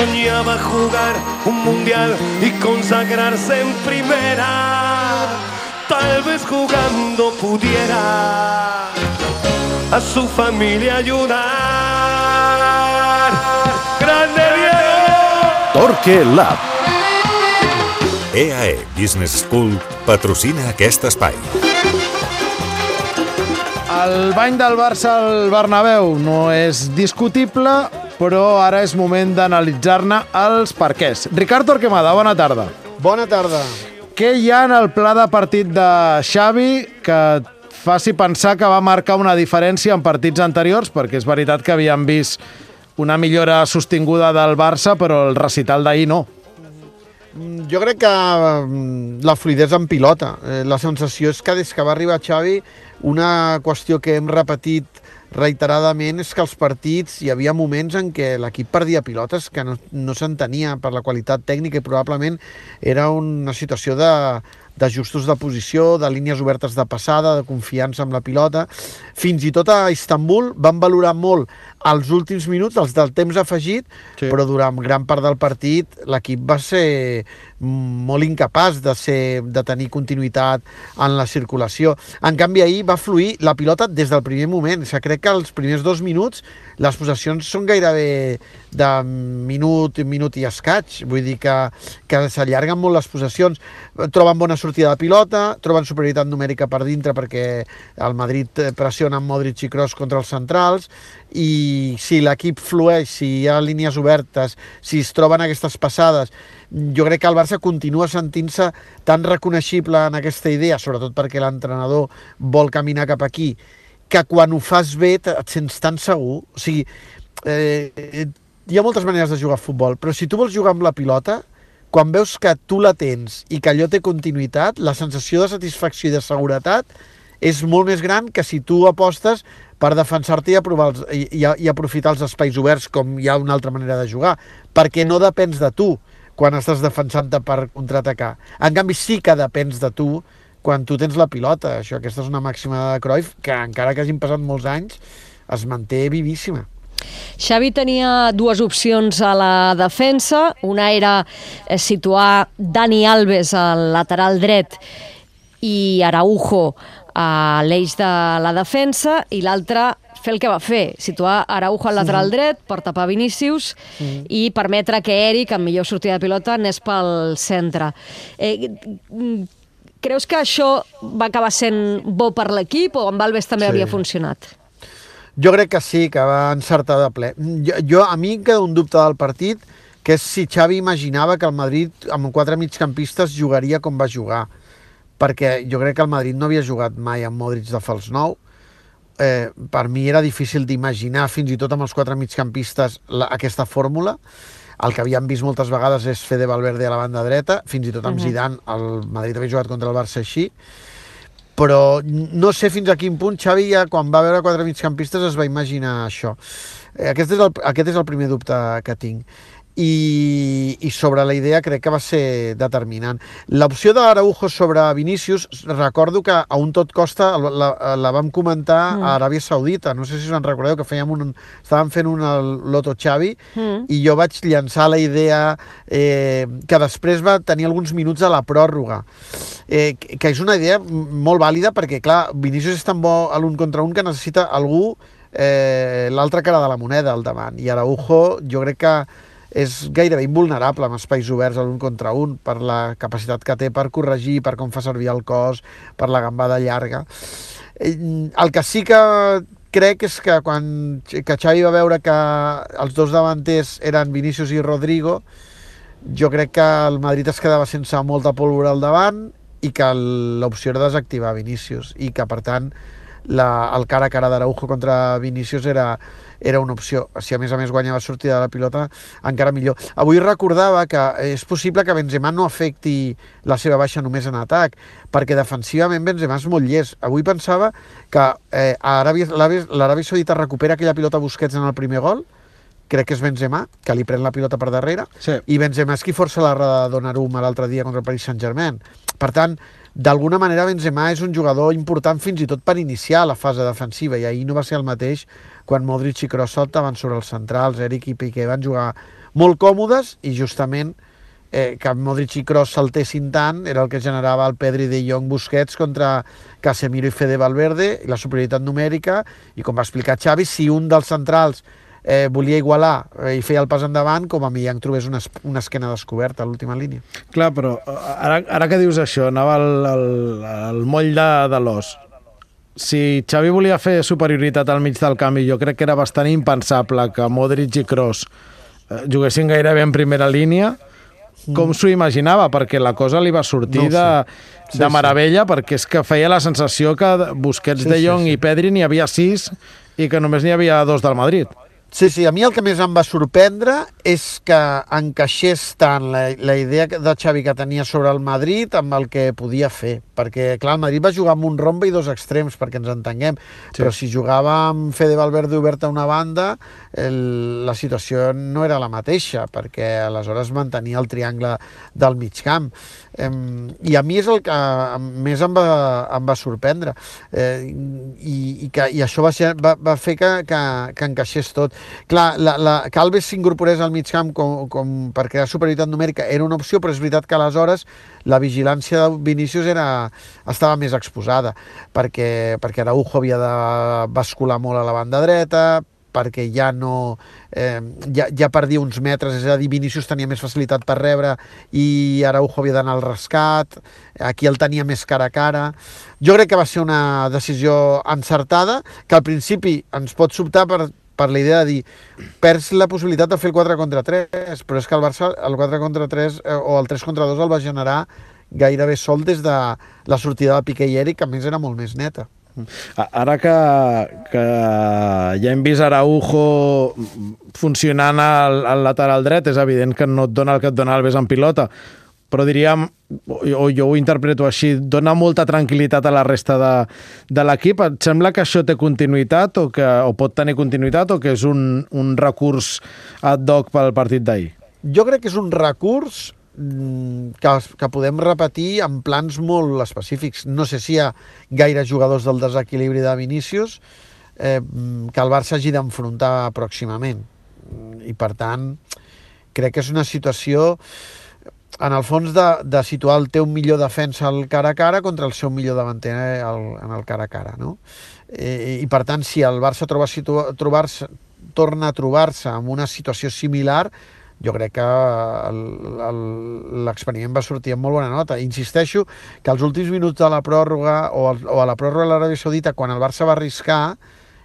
soñaba jugar un mundial y consagrarse en primera. Tal vez jugando pudiera a su familia ayudar. ¡Grande Diego! Torque Lab. EAE Business School patrocina aquest espai. El bany del Barça al Bernabéu no és discutible, però ara és moment d'analitzar-ne els perquès. Ricard Torquemada, bona tarda. Bona tarda. Què hi ha en el pla de partit de Xavi que faci pensar que va marcar una diferència en partits anteriors? Perquè és veritat que havíem vist una millora sostinguda del Barça, però el recital d'ahir no. Jo crec que mm, la fluidesa en pilota. Eh, La sensació és que des que va arribar Xavi, una qüestió que hem repetit reiteradament és que els partits hi havia moments en què l'equip perdia pilotes que no, no s'entenia per la qualitat tècnica i probablement era una situació de d'ajustos de posició, de línies obertes de passada, de confiança amb la pilota. Fins i tot a Istanbul van valorar molt els últims minuts, els del temps afegit, Sí. però durant gran part del partit l'equip va ser molt incapaç de, ser, de tenir continuïtat en la circulació. En canvi, ahir va fluir la pilota des del primer moment. O sigui, crec que els primers dos minuts les possessions són gairebé de minut, minut i escaig. Vull dir que, que s'allarguen molt les possessions. Troben bona sortida de pilota, troben superioritat numèrica per dintre perquè el Madrid pressiona amb Modric i Kroos contra els centrals i si l'equip flueix, si hi ha línies obertes, si es troben aquestes passades, jo crec que el Barça continua sentint-se tan reconeixible en aquesta idea, sobretot perquè l'entrenador vol caminar cap aquí, que quan ho fas bé et sents tan segur. O sigui, eh, hi ha moltes maneres de jugar a futbol, però si tu vols jugar amb la pilota, quan veus que tu la tens i que allò té continuïtat, la sensació de satisfacció i de seguretat és molt més gran que si tu apostes per defensar-te i, aprovar els, i, i, i aprofitar els espais oberts com hi ha una altra manera de jugar, perquè no depens de tu quan estàs defensant-te per contraatacar. En canvi, sí que depens de tu quan tu tens la pilota. Això, aquesta és una màxima de Cruyff que, encara que hagin passat molts anys, es manté vivíssima. Xavi tenia dues opcions a la defensa. Una era eh, situar Dani Alves al lateral dret i Araujo a l'eix de la defensa i l'altra fer el que va fer, situar Araujo al lateral dret per tapar Vinícius i permetre que Eric, amb millor sortida de pilota, anés pel centre. Eh, creus que això va acabar sent bo per l'equip o amb Alves també Sí. havia funcionat? Jo crec que sí, que va encertar de ple. Jo, jo, a mi em queda un dubte del partit, que és si Xavi imaginava que el Madrid amb quatre migcampistes jugaria com va jugar. Perquè jo crec que el Madrid no havia jugat mai amb Modric de fals nou. Eh, per mi era difícil d'imaginar, fins i tot amb els quatre migcampistes, la, aquesta fórmula. El que havíem vist moltes vegades és Fede Valverde a la banda dreta, fins i tot amb Mhm. Zidane, el Madrid havia jugat contra el Barça així però no sé fins a quin punt Xavi ja quan va veure quatre migcampistes es va imaginar això. Eh, Aquest és el, aquest és el primer dubte que tinc. I, i sobre la idea crec que va ser determinant. L'opció d'Araujo sobre Vinícius, recordo que a un tot costa la, la vam comentar Mm. a Aràbia Saudita, no sé si us en recordeu, que fèiem un, estàvem fent un Loto Xavi Mm. i jo vaig llançar la idea eh, que després va tenir alguns minuts a la pròrroga eh, que és una idea molt vàlida perquè, clar, Vinícius és tan bo a l'un contra un que necessita algú eh, l'altra cara de la moneda al davant i Araujo jo crec que és gairebé invulnerable amb espais oberts l'un contra un per la capacitat que té per corregir, per com fa servir el cos, per la gambada llarga. Eh, El que sí que crec és que quan que Xavi va veure que els dos davanters eren Vinícius i Rodrigo, jo crec que el Madrid es quedava sense molta pólvora al davant i que l'opció era desactivar Vinícius i que, per tant, la, el cara a cara d'Araujo contra Vinícius era, era una opció. Si a més a més guanyava sortida de la pilota, encara millor. Avui recordava que és possible que Benzema no afecti la seva baixa només en atac, perquè defensivament Benzema és molt llest. Avui pensava que eh, l'Aràbia Saudita recupera aquella pilota a Busquets en el primer gol, crec que és Benzema, que li pren la pilota per darrere, Sí. i Benzema és qui força la de Donnarumma l'altre dia contra el Paris Saint-Germain. Per tant, d'alguna manera Benzema és un jugador important fins i tot per iniciar la fase defensiva i ahir no va ser el mateix quan Modric i Kroos saltaven sobre els centrals, Eric i Piqué van jugar molt còmodes i justament eh, que Modric i Kroos saltessin tant era el que generava el Pedri de Jong Busquets contra Casemiro i Fede Valverde, la superioritat numèrica, i com va explicar Xavi, si un dels centrals eh, volia igualar eh, i feia el pas endavant, com a Millán trobés una, una esquena descoberta a l'última línia. Clar, però ara, ara que dius això, anava al, al, al moll de, de l'os. Si Xavi volia fer superioritat al mig del camp, i jo crec que era bastant impensable que Modric i Kroos eh, juguessin gairebé en primera línia, com s'ho imaginava? Perquè la cosa li va sortir No ho de, de sí. meravella, perquè és que feia la sensació que Busquets, Sí, De sí, Jong sí. i Pedri n'hi havia sis i que només n'hi havia dos del Madrid. Sí, sí, a mi el que més em va sorprendre és que encaixés tant la, la idea que- de Xavi que tenia sobre el Madrid amb el que podia fer, perquè, clar, el Madrid va jugar amb un rombe i dos extrems, perquè ens entenguem, sí. però si jugava amb Fede Valverde obert a una banda, el, la situació no era la mateixa, perquè aleshores mantenia el triangle del mig camp. I a mi és el que més em va, em va sorprendre. Eh, i, i, que, I això va, ser, va, va fer que, que, que encaixés tot. Clar, la, la, que Alves s'incorporés al mig camp com, com per crear superioritat numèrica era una opció, però és veritat que aleshores la vigilància de Vinícius era, estava més exposada, perquè, perquè Araujo havia de bascular molt a la banda dreta, perquè ja no... Eh, ja, ja perdia uns metres, és a dir, Vinícius tenia més facilitat per rebre i Araujo havia d'anar al rescat, aquí el tenia més cara a cara. Jo crec que va ser una decisió encertada, que al principi ens pot sobtar per, per la idea de dir perds la possibilitat de fer el 4 contra 3, però és que el Barça el 4 contra 3 eh, o el 3 contra 2 el va generar gairebé sol des de la sortida de Piqué i Eric, que a més era molt més neta. A- Ara que, que ja hem vist Araujo funcionant al, al lateral dret, és evident que no et dona el que et dona Alves en pilota, però diríem, o, jo ho interpreto així, dona molta tranquil·litat a la resta de, de l'equip. Et sembla que això té continuïtat o, que, o pot tenir continuïtat o que és un, un recurs ad hoc pel partit d'ahir? Jo crec que és un recurs mm, que, que podem repetir en plans molt específics. No sé si hi ha gaire jugadors del desequilibri de Vinícius eh, mm, que el Barça hagi d'enfrontar pròximament. Mm, I, per tant, crec que és una situació en el fons de, de situar el teu millor defensa al cara a cara contra el seu millor davanter al, en el cara a cara, no? Eh, I per tant, si el Barça troba situa- trobar-se torna a trobar-se en una situació similar, jo crec que l'experiment va sortir amb molt bona nota. Insisteixo que els últims minuts de la pròrroga o, el, o a la pròrroga de l'Aràbia Saudita, quan el Barça va arriscar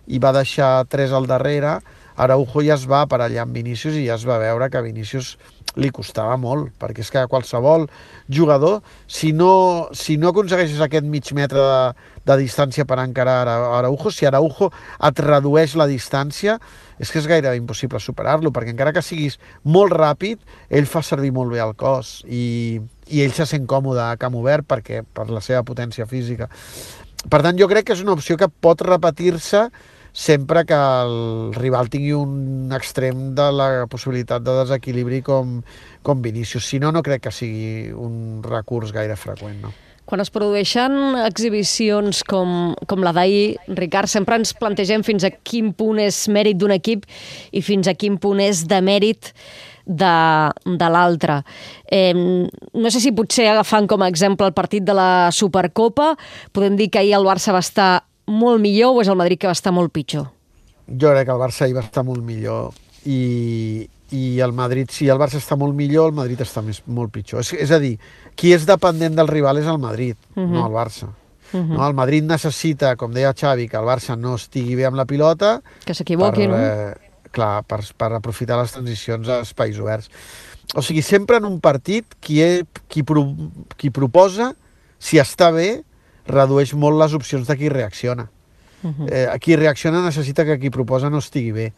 i va deixar tres al darrere, Araujo ja es va aparellar amb Vinícius i ja es va veure que Vinícius li costava molt, perquè és que qualsevol jugador, si no, si no aconsegueixes aquest mig metre de, de distància per encarar Ara- Araujo, si Araujo et redueix la distància, és que és gairebé impossible superar-lo, perquè encara que siguis molt ràpid, ell fa servir molt bé el cos i, i ell se sent còmode a camp obert perquè, per la seva potència física. Per tant, jo crec que és una opció que pot repetir-se sempre que el rival tingui un extrem de la possibilitat de desequilibri com, com Vinícius. Si no, no crec que sigui un recurs gaire freqüent, no? Quan es produeixen exhibicions com, com la d'ahir, Ricard, sempre ens plantegem fins a quin punt és mèrit d'un equip i fins a quin punt és de mèrit de, de l'altre. Eh, no sé si potser agafant com a exemple el partit de la Supercopa, podem dir que ahir el Barça va estar molt millor o és el Madrid que va estar molt pitjor? Jo crec que el Barça hi va estar molt millor i, i el Madrid, si el Barça està molt millor, el Madrid està més, molt pitjor. És, és a dir, qui és dependent del rival és el Madrid, uh -huh. no el Barça. Uh -huh. no, el Madrid necessita, com deia Xavi, que el Barça no estigui bé amb la pilota Que s'equivoqui, no? eh, clar, per, per aprofitar les transicions a espais oberts. O sigui, sempre en un partit qui, he, qui, pro, qui proposa, si està bé, redueix molt les opcions de qui reacciona. Uh -huh. eh, qui reacciona necessita que qui proposa no estigui bé.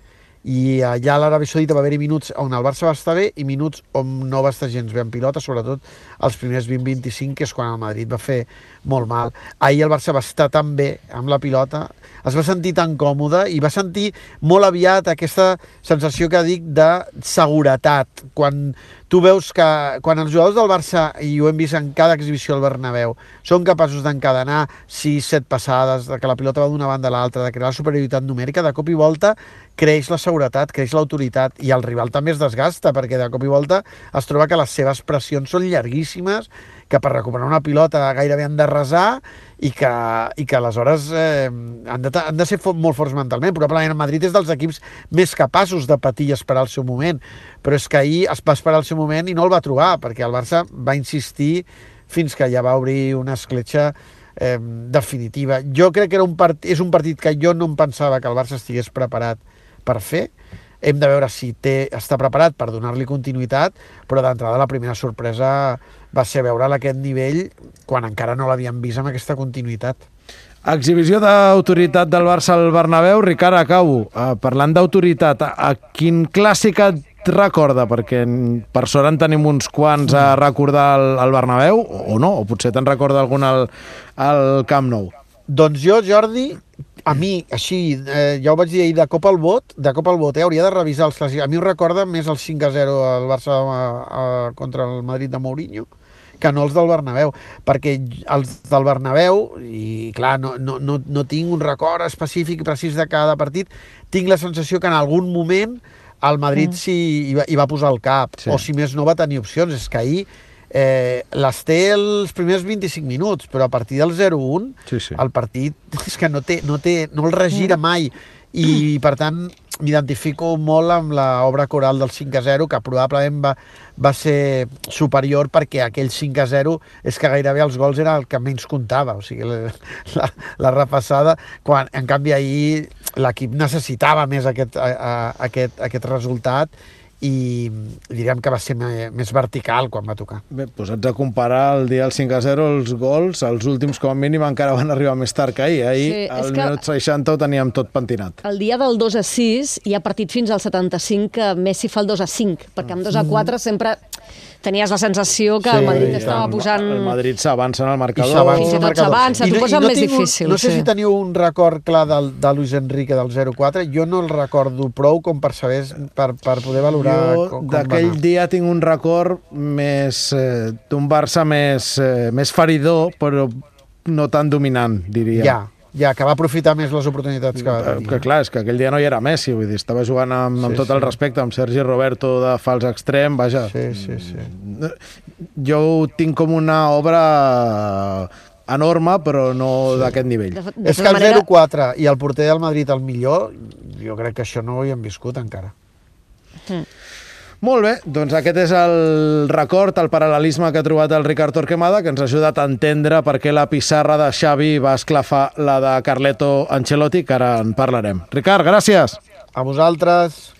I allà a l'Aràbia Saudita va haver-hi minuts on el Barça va estar bé i minuts on no va estar gens bé en pilota, sobretot els primers 20-25, que és quan el Madrid va fer molt mal. Ahir el Barça va estar tan bé amb la pilota, es va sentir tan còmode i va sentir molt aviat aquesta sensació que dic de seguretat. Quan tu veus que quan els jugadors del Barça, i ho hem vist en cada exhibició al Bernabéu, són capaços d'encadenar 6-7 passades, de que la pilota va d'una banda a l'altra, de crear la superioritat numèrica, de cop i volta creix la seguretat creix l'autoritat i el rival també es desgasta perquè de cop i volta es troba que les seves pressions són llarguíssimes, que per recuperar una pilota gairebé han de resar i que, i que aleshores eh, han, de, han de ser molt forts mentalment. Probablement el Madrid és dels equips més capaços de patir i esperar el seu moment, però és que ahir es va esperar el seu moment i no el va trobar, perquè el Barça va insistir fins que ja va obrir una escletxa eh, definitiva. Jo crec que era un part... és un partit que jo no em pensava que el Barça estigués preparat per fer. Hem de veure si té, està preparat per donar-li continuïtat, però d'entrada la primera sorpresa va ser veure'l a aquest nivell quan encara no l'havíem vist amb aquesta continuïtat. Exhibició d'autoritat del Barça al Bernabéu. Ricard, acabo. Uh, parlant d'autoritat, a, a quin clàssic et recorda? Perquè per sort en tenim uns quants a recordar al, al Bernabéu, o no, o potser te'n recorda algun al, al Camp Nou. Doncs jo, Jordi, a mi, així, eh, ja ho vaig dir ahir, de cop al vot, de cop al vot, eh, hauria de revisar els clàssics. A mi em recorda més el 5-0 al Barça a, a, contra el Madrid de Mourinho, que no els del Bernabéu, perquè els del Bernabéu, i clar, no, no, no, no tinc un record específic i precís de cada partit, tinc la sensació que en algun moment el Madrid mm. s'hi hi va, hi va posar el cap, Sí. sí. o si més no va tenir opcions, és que ahir eh, les té els primers 25 minuts, però a partir del 0-1 Sí, sí. el partit és que no, té, no, té, no el regira mai i per tant m'identifico molt amb l'obra coral del 5 a 0 que probablement va, va ser superior perquè aquell 5 a 0 és que gairebé els gols era el que menys comptava o sigui, la, la, la repassada quan en canvi ahir l'equip necessitava més aquest, a, a, aquest, aquest resultat i diríem que va ser més vertical quan va tocar. Bé, posats a comparar el dia del 5 a 0, els gols, els últims com a mínim encara van arribar més tard que ahir. Ahir, Sí, al minut 60 ho teníem tot pentinat. El dia del 2 a 6 hi ha partit fins al 75 que Messi fa el 2 a 5, perquè amb 2 a 4 sempre tenies la sensació que Sí, el Madrid i estava posant... El Madrid s'avança en el I marcador. s'avança Fins i tot marcador. s'avança, I t'ho no- i més tinc difícil, No sé sí. si teniu un record clar del, de Luis Enrique del 0-4, jo no el recordo prou com per saber, per, per poder valorar Jo com, com va d'aquell dia tinc un record més eh, d'un Barça més, eh, més feridor, però no tan dominant, diria. Ja, ja, que va aprofitar més les oportunitats que va Eh, tenir. Que clar, és que aquell dia no hi era Messi, vull dir, estava jugant amb, amb Sí, tot el sí. respecte, amb Sergi Roberto de fals extrem, vaja. Sí, sí, sí. Jo ho tinc com una obra enorme, però no sí. d'aquest nivell. De, de És que tota el manera, 0-4 i el porter del Madrid el millor, jo crec que això no ho havíem viscut encara. Molt bé, doncs aquest és el record, el paral·lelisme que ha trobat el Ricard Torquemada, que ens ha ajudat a entendre per què la pissarra de Xavi va esclafar la de Carleto Ancelotti, que ara en parlarem. Ricard, gràcies! A vosaltres...